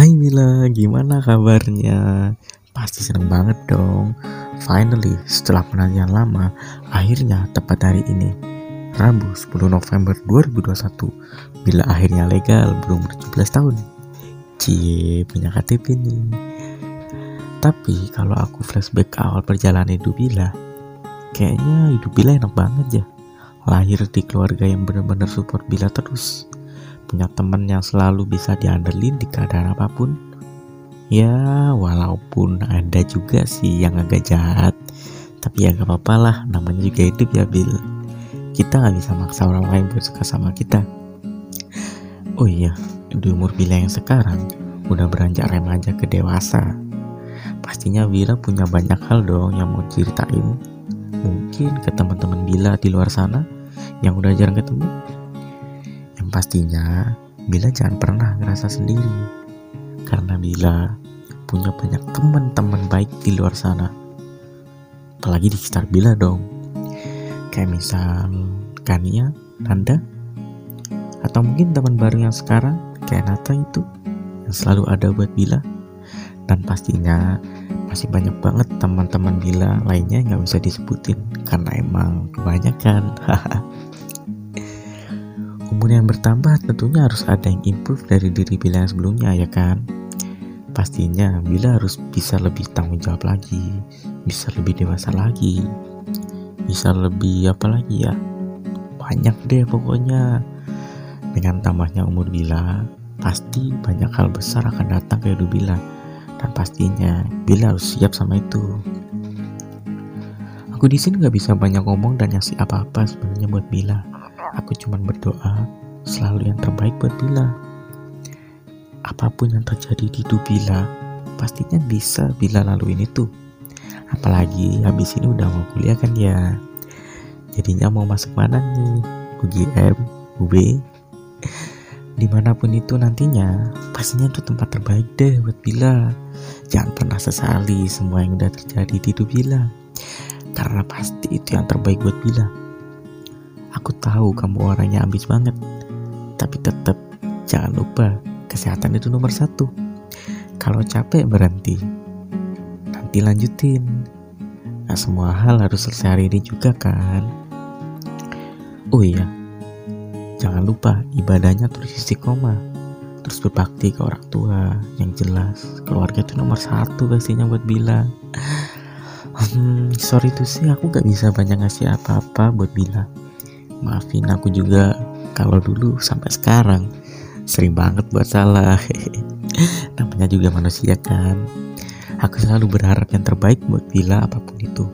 Hai Mila, gimana kabarnya? Pasti seneng banget dong. Finally, setelah penantian lama, akhirnya tepat hari ini, Rabu 10 November 2021, bila akhirnya legal berumur 17 tahun. Cie, punya KTP nih. Tapi kalau aku flashback ke awal perjalanan hidup Bila, kayaknya hidup Bila enak banget ya. Lahir di keluarga yang benar-benar support Bila terus punya teman yang selalu bisa diandelin di keadaan apa pun. Ya walaupun ada juga sih yang agak jahat. Tapi ya gak apa-apa lah namanya juga hidup ya Bill kita nggak bisa maksa orang lain buat suka sama kita. Oh iya di umur Bila yang sekarang udah beranjak remaja ke dewasa. Pastinya Bila punya banyak hal dong yang mau ceritain mungkin ke teman-teman Bila di luar sana yang udah jarang ketemu pastinya Bila jangan pernah ngerasa sendiri. Karena Bila punya banyak teman-teman baik di luar sana. Apalagi di sekitar Bila dong. Kayak misal Kania, Nanda atau mungkin teman baru yang sekarang kayak Nata itu yang selalu ada buat Bila dan pastinya masih banyak banget teman-teman Bila lainnya yang gak bisa disebutin karena emang kebanyakan. haha umur yang bertambah tentunya harus ada yang improve dari diri Bila yang sebelumnya ya kan? Pastinya Bila harus bisa lebih tanggung jawab lagi bisa lebih dewasa lagi bisa lebih apa lagi ya? Banyak deh pokoknya. Dengan tambahnya umur Bila pasti banyak hal besar akan datang ke hidup Bila dan pastinya Bila harus siap sama itu. Aku di sini nggak bisa banyak ngomong dan ngasih apa-apa sebenarnya buat Bila Aku cuma berdoa selalu yang terbaik buat Bila. Apa pun yang terjadi di hidup Bila, pastinya bisa Bila laluin itu. Apalagi habis ini udah mau kuliah kan ya. Jadinya mau masuk mana nih? UGM, UB, di mana pun itu nantinya pastinya itu tempat terbaik deh buat Bila jangan pernah sesali semua yang udah terjadi di hidup Bila karena pasti itu yang terbaik buat Bila Aku tahu kamu orangnya ambis banget, tapi tetap jangan lupa kesehatan itu nomor satu. Kalau capek berhenti, nanti lanjutin. Nah semua hal harus selesai hari ini juga kan. Oh iya, jangan lupa ibadahnya terus istiqomah. Terus berbakti ke orang tua yang jelas. Keluarga itu nomor satu pastinya buat bilang. Hmm, sorry tuh sih aku gak bisa banyak ngasih apa-apa buat Bila maafin aku juga kalau dulu sampai sekarang sering banget buat salah. Namanya juga manusia kan. Aku selalu berharap yang terbaik buat Bila apa pun itu.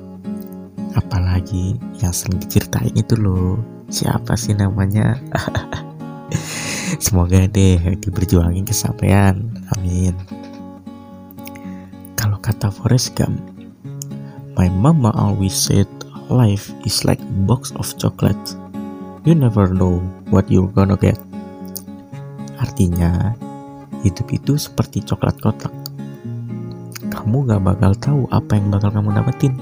Apalagi yang sering diceritain itu loh. Siapa sih namanya? Semoga deh diberjuangin kesampaian. Amin. Kalau kata Forrest Gump my mama always said life is like box of chocolates you never know what you're gonna get. Artinya, hidup itu seperti coklat kotak. Kamu gak bakal tahu apa yang bakal kamu dapetin.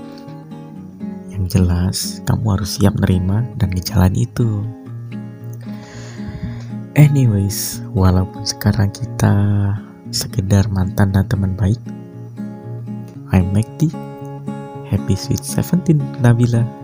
Yang jelas, kamu harus siap nerima dan ngejalani itu. Anyways, walaupun sekarang kita sekedar mantan dan teman baik, I'm Mekti, happy sweet 17 Nabila.